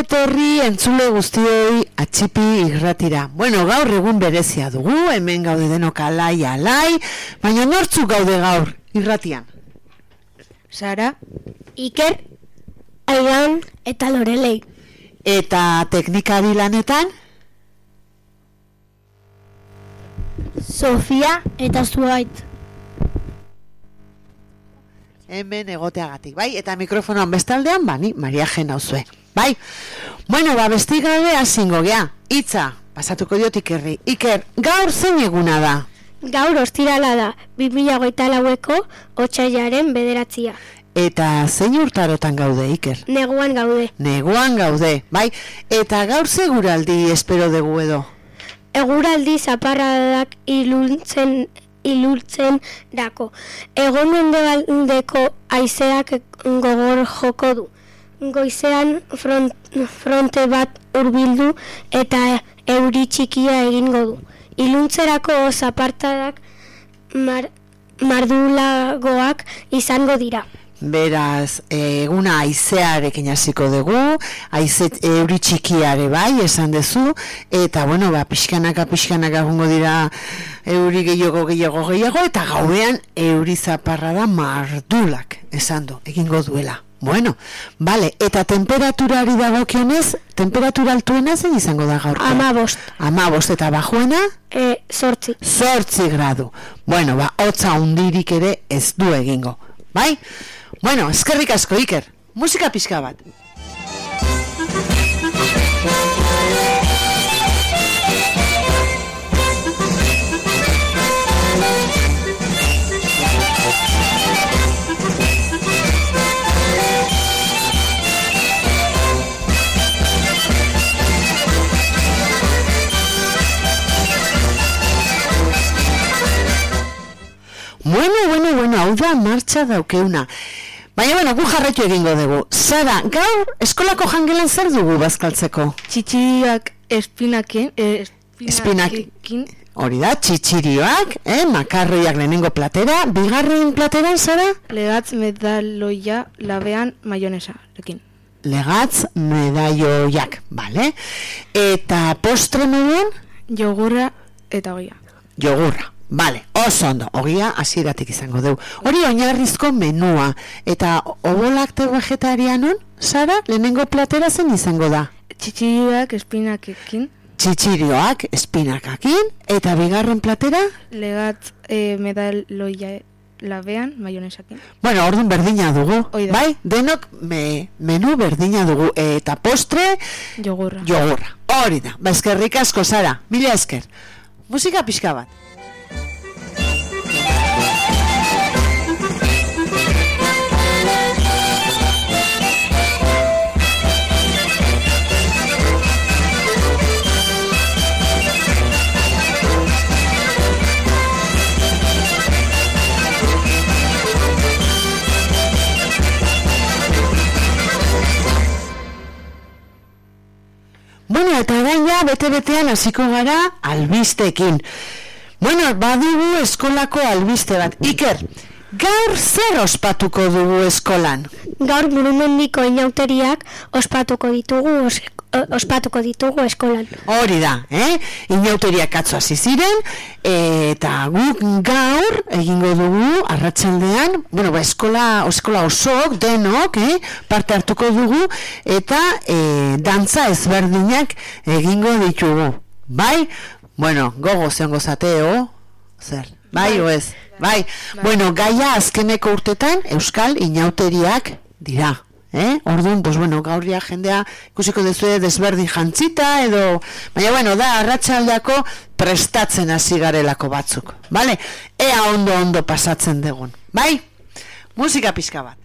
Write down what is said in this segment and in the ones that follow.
etorri entzule guztioi atxipi irratira. Bueno, gaur egun berezia dugu, hemen gaude denok alai, alai, baina nortzu gaude gaur irratian. Sara, Iker, Aian eta Lorelei. Eta teknikari lanetan, Sofia eta Zuait. hemen egoteagatik, bai? Eta mikrofonoan bestaldean, bani, Maria Jena uzue. Bai? Bueno, ba, besti gabe hasingo gea. Itza, pasatuko diot Ikerri. Iker, gaur zein eguna da? Gaur ostirala da, 2008 laueko otxailaren bederatzia. Eta zein urtarotan gaude, Iker? Neguan gaude. Neguan gaude, bai? Eta gaur seguraldi espero dugu edo. Eguraldi zaparradak iluntzen ilultzen dako. Egon mendebaldeko aizeak gogor joko du. Goizean front, fronte bat hurbildu eta euri txikia egingo du. Iluntzerako zapartadak mar, mardulagoak izango dira. Beraz, eguna aizearekin hasiko dugu, aize euri txikiare bai, esan duzu, eta bueno, ba, pixkanaka, pixkanaka gongo dira euri gehiago, gehiago, gehiago, eta gauean euri zaparra da mardulak, esan du, egingo duela. Bueno, vale, eta temperaturari dagokionez, temperatura altuena zein izango da gaurko? Amabost. Amabost eta bajuena? E, sortzi. Zortzi gradu. Bueno, ba, hotza hundirik ere ez du egingo. Bai? Bueno, eskerrik asko, Iker. Musika pixka bat. Da martxa daukeuna. Baina, bueno, gu jarraitu egingo dugu. Zara, gaur, eskolako jangelan zer dugu bazkaltzeko? txitxiak espinaken, eh, espinakekin, Hori da, txitsirioak, eh, makarroiak lehenengo platera, bigarren plateran, zara? legatz medaloia labean maionesarekin. Legatz medaioiak, bale? Eta postre moduan, Jogurra eta goia. jogurra. Bale, oso ondo, ogia hasieratik izango dugu. Hori oinarrizko menua, eta obolakte vegetarianon, Sara, lehenengo platera zen izango da? Txitxiak espinakekin, Txitsirioak, espinakakin, eta bigarren platera? legatz eh, medaloia labean maionesakin. Bueno, orduan berdina dugu, Hoi da. bai? Denok me, menu berdina dugu, eta postre, Jogurra. jogurra. Hori da, ba eskerrik asko, Sara, mila esker. Musika pixka bat. Bueno, eta orain ja bete-betean hasiko gara albisteekin. Bueno, badugu eskolako albiste bat. Iker, gaur zer ospatuko dugu eskolan? Gaur burumendiko inauteriak ospatuko ditugu os, ospatuko ditugu eskolan. Hori da, eh? Inauteriak atzo hasi ziren, eta guk gaur egingo dugu arratsaldean, bueno, ba, eskola, eskola osok, denok, eh? parte hartuko dugu, eta eh, dantza ezberdinak egingo ditugu. Bai? Bueno, gogo zeongo zateo, zer, bai, o ez? Bai, bueno, gaia azkeneko urtetan Euskal inauteriak dira. Eh? Orduan, pues bueno, gaur ja jendea ikusiko dezue desberdin jantzita edo, baina bueno, da arratsaldeako prestatzen hasi garelako batzuk, vale? Ea ondo ondo pasatzen dugun, bai? Musika pixka bat.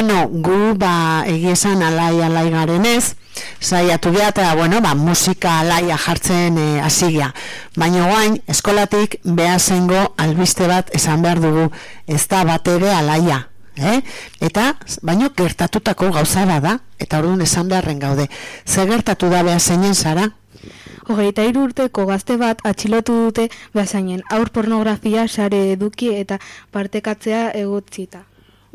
Bueno, gu ba egiesan alai alai garenez, saiatu gea eta bueno, ba, musika alaia jartzen e. Baina guain, eskolatik behasengo albiste bat esan behar dugu, ez da bat ere alaia. Eh? Eta, baino gertatutako gauza da, eta orduan esan beharren gaude. Ze gertatu da behaseinen zara? Hogeita urteko gazte bat atxilotu dute behasainen aur pornografia sare eduki eta partekatzea egotzita.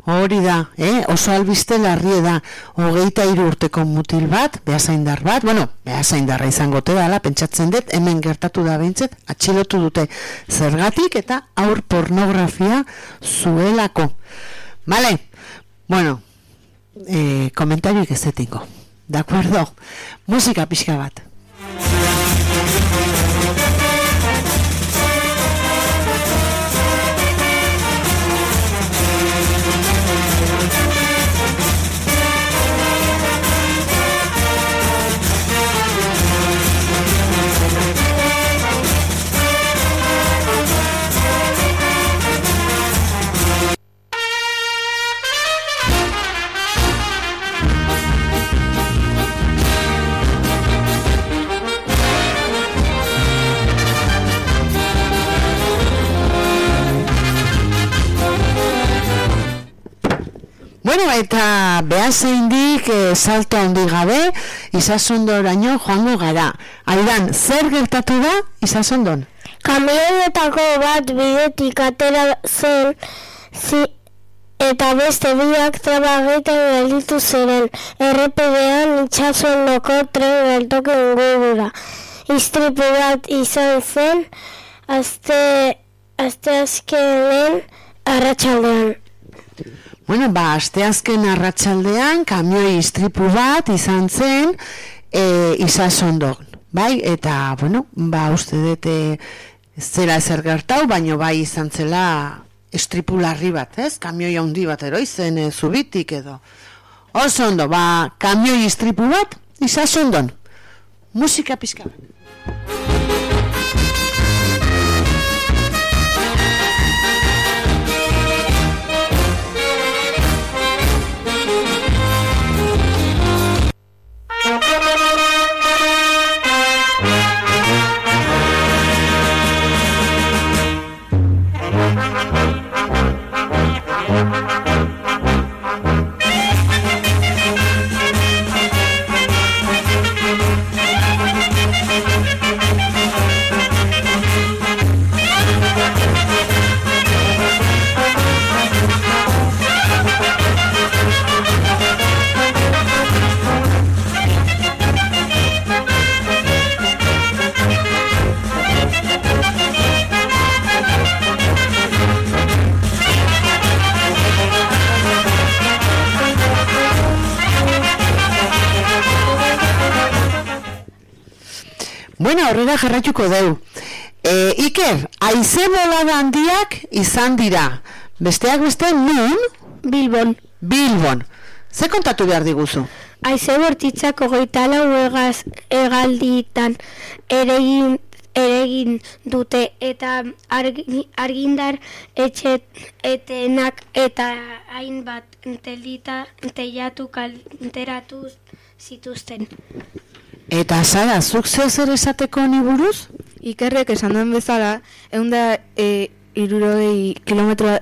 Hori da, eh? oso albiste larrie da, hogeita hiru urteko mutil bat, behasaindar bat, bueno, behasaindarra izango te dala, pentsatzen dut, hemen gertatu da behintzet, atxilotu dute zergatik eta aur pornografia zuelako. Vale, bueno, eh, komentarioik ez zetingo. De acuerdo, musika pixka bat. Bueno, eta behar zeindik e, salto handi gabe, izasondoraino joango gara. Aidan, zer gertatu da izasondon? Kamionetako bat bidetik atera zen, zi, eta beste biak traba egiten gelditu ziren. Errepidean itxasondoko tren geltoki ingurura. Istripu bat izan zen, azte, azte azkenen arratsaldean. Bueno, ba, asteazken arratsaldean kamioi istripu bat izan zen e, izasondon, bai? Eta, bueno, ba, uste dute zera ezer gertau, baino bai izan zela istripu larri bat, ez? Kamioi handi bat eroizen e, zubitik edo. Oso ondo, ba, kamioi istripu bat izasondon. Musika pizka bat. Jarraituko deu. E, Iker, aize bolada handiak izan dira. Besteak beste, nun? Bilbon. Bilbon. Ze kontatu behar diguzu? Aize bortitzak ogeita lau egaz egalditan eregin, eregin dute eta argi, argindar etxe etenak eta hainbat telita teilatu kalteratu zituzten. Eta zara, zuk zeu zer esateko ni buruz? Ikerrek esan duen bezala, egun da e, irurogei kilometro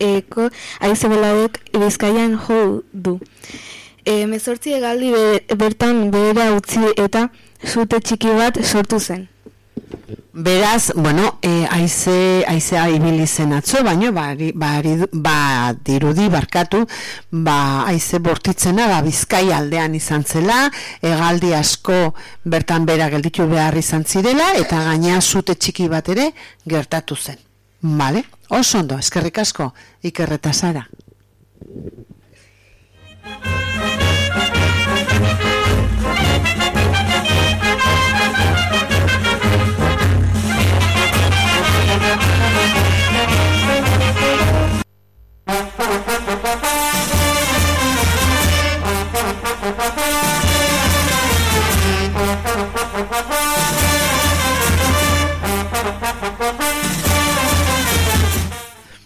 eko aize beladek ibizkaian jo du. E, mezortzi egaldi be, bertan behera utzi eta zute txiki bat sortu zen. Beraz, bueno, e, aize, aizea ibili zen atzo, baino, bari, bari, ba, dirudi barkatu, ba, aize bortitzena, ba, bizkai aldean izan zela, egaldi asko bertan bera gelditu behar izan zirela, eta gaina zute txiki bat ere gertatu zen. Vale? Oso ondo, eskerrik asko, ikerreta zara.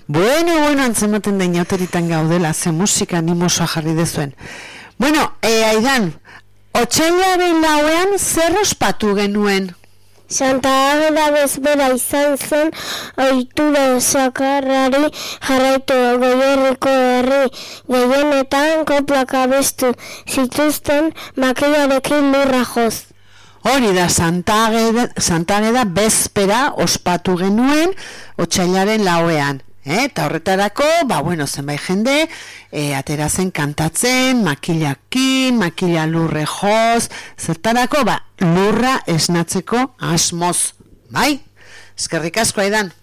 Bueno, bueno, antzematen da inauteritan gaudela, ze musika animosoa jarri dezuen. Bueno, e, aidan, otxailaren lauean zer ospatu genuen? Santa Ageda bezbera izan zen oitura sakarrari jarraitu goierriko herri gehienetan koplak abestu zituzten makilarekin lurra joz. Hori da, Santa Ageda, Santa Ageda bezpera ospatu genuen otxailaren lauean. Eh, eta horretarako, ba, bueno, zenbait jende, e, atera zen kantatzen, makilakin, makila lurre joz, zertarako, ba, lurra esnatzeko asmoz, bai? Eskerrik asko aidan.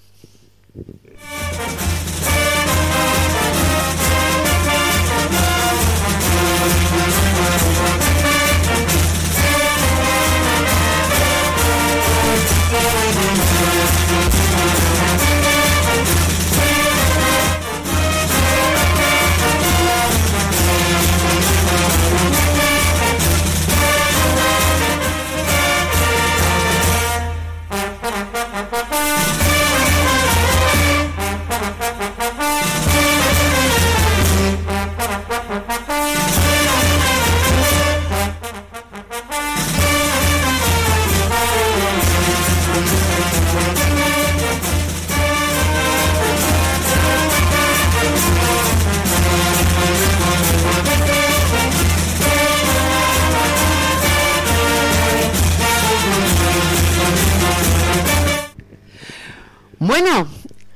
Bueno,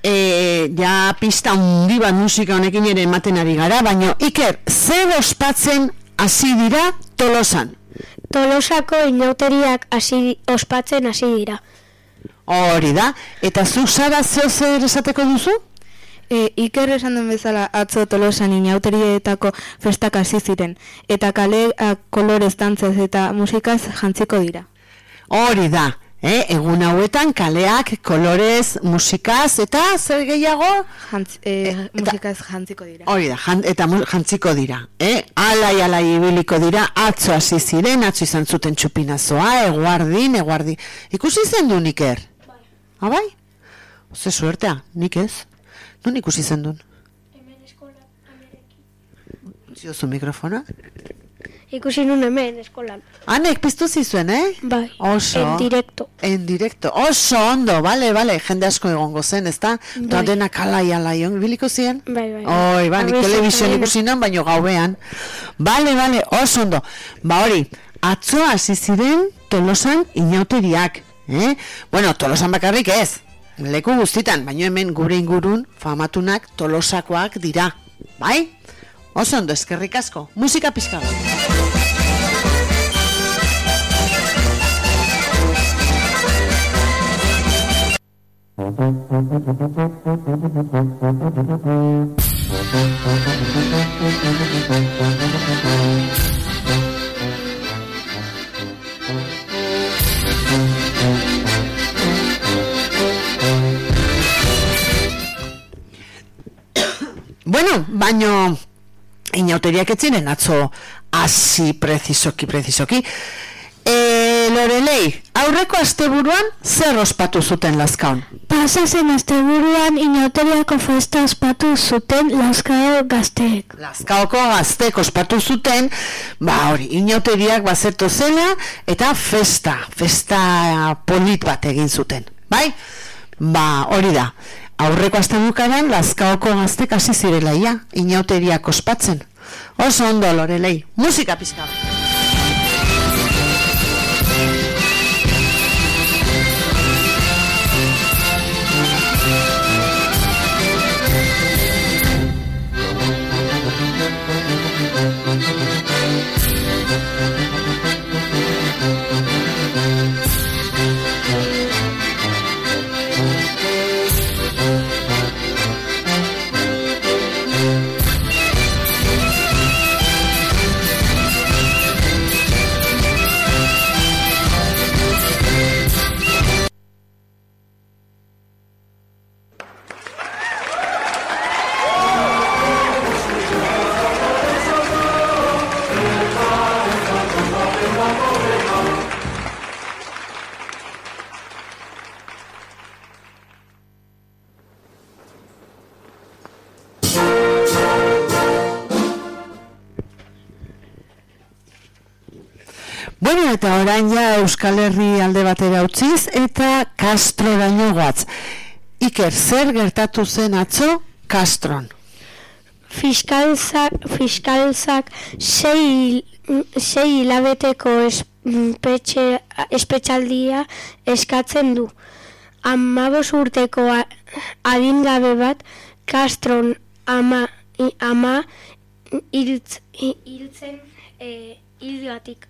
e, ja pista hundi bat musika honekin ere ematen ari gara, baina Iker, zer ospatzen hasi dira tolosan? Tolosako inauteriak hasi ospatzen hasi dira. Hori da, eta zu zara zeo zer esateko duzu? E, Iker esan den bezala atzo tolosan inauterietako festak hasi ziren, eta kaleak kolorez dantzez eta musikaz jantziko dira. Hori da, eh? egun hauetan kaleak kolorez, musikaz eta zer gehiago? Jantz, e, musikaz jantziko dira. Hori da, jan, eta jantziko dira. Eh? Alai, alai ibiliko dira, atzo hasi ziren, atzo izan zuten txupinazoa, eguardin, eguardin. Ikusi zen du Iker? Bai. Ah, bai? Ze suertea, nik ez. Non ikusi zen duen? Ziozu mikrofona? Ikusi nun hemen eskolan. Anek, piztu zizuen, eh? Bai, Oso. en directo. En directo. Oso ondo, bale, bale, jende asko egongo zen, ezta? Bai. denak alai, alai, biliko ziren? Bai, bai. Oi, ba, nik telebizion bai. ikusi non, baino gauean. Bale, bale, oso ondo. Ba hori, atzo hasi ziren tolosan inauteriak. Eh? Bueno, tolosan bakarrik ez. Leku guztitan, baino hemen gure ingurun famatunak tolosakoak dira. Bai? Oso ondo, eskerrik asko. Musika pizka Bueno, baino inauteriak ez ziren atzo hasi prezisoki, prezisoki. Lorelei, aurreko asteburuan zer ospatu zuten Lazkaon? Pasa zen asteburuan inauteriako festa ospatu zuten laskao gazteek. Lazkaoko gaztek ospatu zuten, ba hori, inauteriak bazertu zela eta festa, festa polit bat egin zuten, bai? Ba hori da, aurreko asteburukaran Lazkaoko gaztek hasi zirela ia, inauteriak ospatzen. Oso ondo, Lorelei, musika pizka eta orain ja Euskal Herri alde batera utziz, eta Castro daño. Iker, zer gertatu zen atzo Castron? Fiskalzak, fiskalzak sei, sei hilabeteko espetxe, espetxaldia eskatzen du. Amabos urteko adingabe bat Castron ama, ama hiltz, hi- hiltzen e, hilgatik.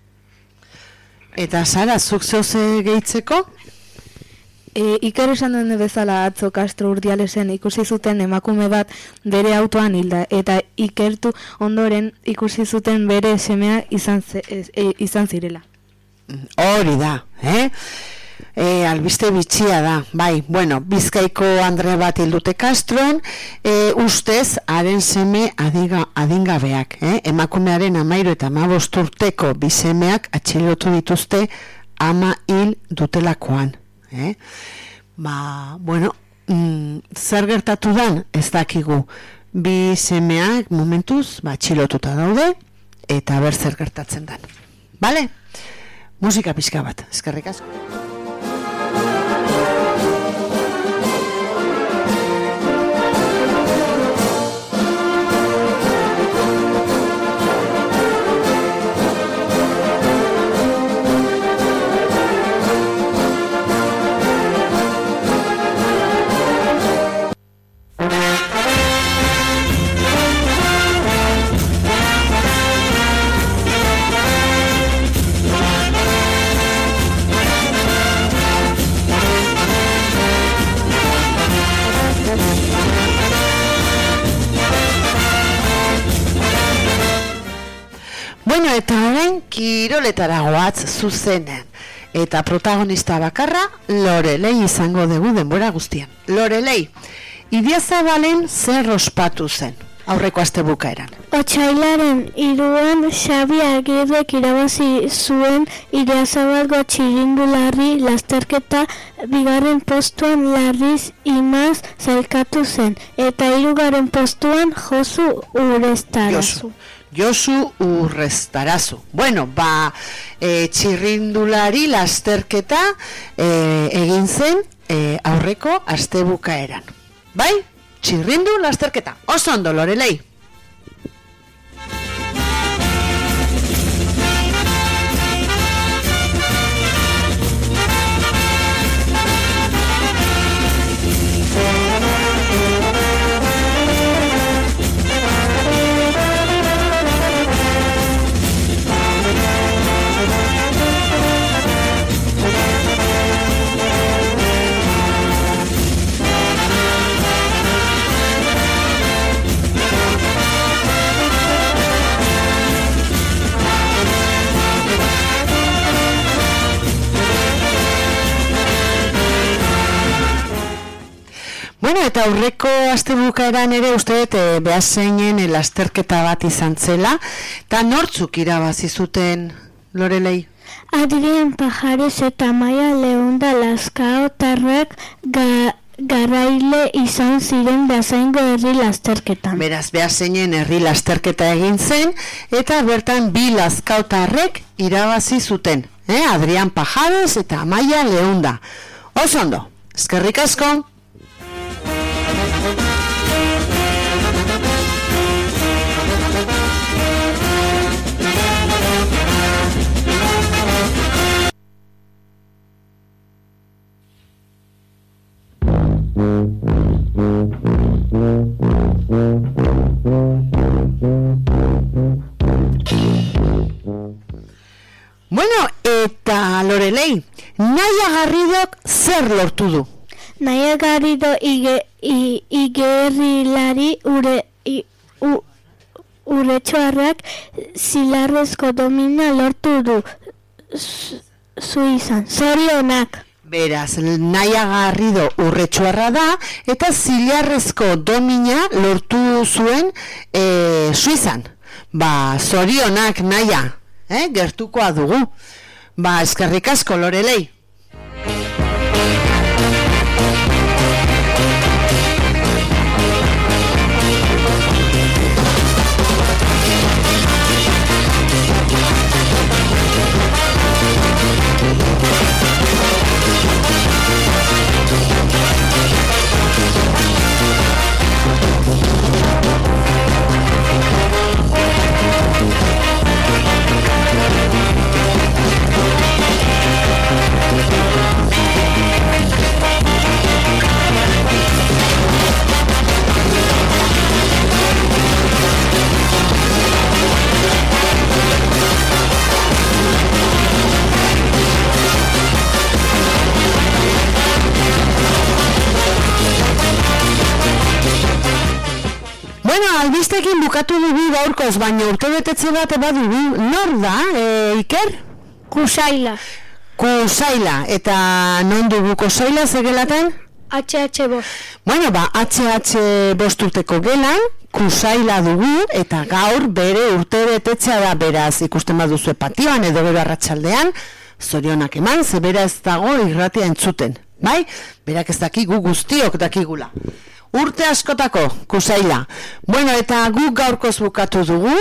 Eta Sara, zuk zeuze gehitzeko? E, Iker esan duen bezala atzo Castro urdialesen ikusi zuten emakume bat bere autoan hilda eta ikertu ondoren ikusi zuten bere semea izan, ze, e, izan zirela. Hori da, eh? E, albiste bitxia da, bai, bueno, bizkaiko Andre bat hildute Castron, e, ustez, haren seme adiga, adingabeak, eh? emakumearen amairu eta amabost urteko bisemeak atxilotu dituzte ama hil dutelakoan. Eh? Ba, bueno, mm, zer gertatu dan, ez dakigu, bi semeak momentuz, ba, atxilotuta daude, eta ber zer gertatzen dan. Bale? Musika pixka bat, eskerrik asko. Bueno, eta orain kiroletara goatz zuzenen. Eta protagonista bakarra Lorelei izango dugu denbora guztian. Lorelei, Idiazabalen zer ospatu zen, aurreko aste bukaeran. Otsailaren iruan Xabi Agirrek irabazi zuen Iriazabalgo txirindularri lasterketa bigarren postuan larriz imaz zailkatu zen eta hirugarren postuan Josu Urestarazu. Josu. Josu Urrestarazu. Bueno, ba, e, txirrindulari lasterketa e, egin zen e, aurreko aste bukaeran. Bai? Txirrindu lasterketa. Oso ondo, Lorelei. Bueno, eta aurreko astebukaeran ere uste dut e, behaseinen lasterketa bat izan zela, eta nortzuk irabazi zuten Lorelei? Adrian Pajares eta Maia Leunda Laskao tarrek ga, garaile izan ziren bezaingo herri lasterketan. Beraz, behaseinen herri lasterketa egin zen, eta bertan bi lazkautarrek irabazi zuten. Eh? Adrian Pajares eta Amaia Leunda. Oso ondo, eskerrik asko. Lorelei, Naia Garridok zer lortu du? Naia Garrido ige, i, igerrilari ure, i, u, uretxoarrak zilarrezko domina lortu du zu, zu izan. Zorionak. Beraz, Naia Garrido urretxuarra da, eta zilarrezko domina lortu zuen e, Suizan. Ba, zorionak Naia, eh? gertukoa dugu. Ba, eskerrik asko Lorelei. Bueno, albistekin bukatu dugu gaurkoz, baina urte betetze bat badugu, nor da, e, Iker? Kusaila. Kusaila, eta non dugu kusaila zegelaten? HH bost. Bueno, ba, HH bosturteko gelan, kusaila dugu, eta gaur bere urte betetzea da beraz ikusten baduzu patioan edo gero arratsaldean zorionak eman, ze ez dago irratia entzuten, bai? Berak ez dakigu guztiok dakigula. Urte askotako, kusaila. Bueno, eta guk gaurkoz bukatu dugu,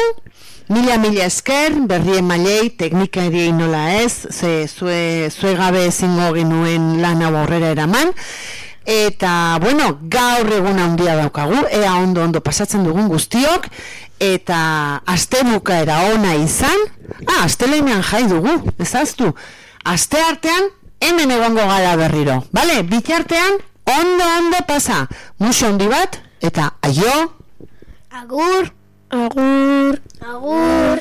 Mila mila esker, berrien mailei, teknikari nola ez, ze zue, zue gabe ezingo genuen lan hau aurrera eraman. Eta, bueno, gaur egun handia daukagu, ea ondo ondo pasatzen dugun guztiok, eta aste bukaera ona izan, ah, aste lehenean jai dugu, ezaztu, aste artean hemen egongo gara berriro, bale, bitartean ondo ondo pasa, muso handi bat, eta aio, Agur. Agur. Agur.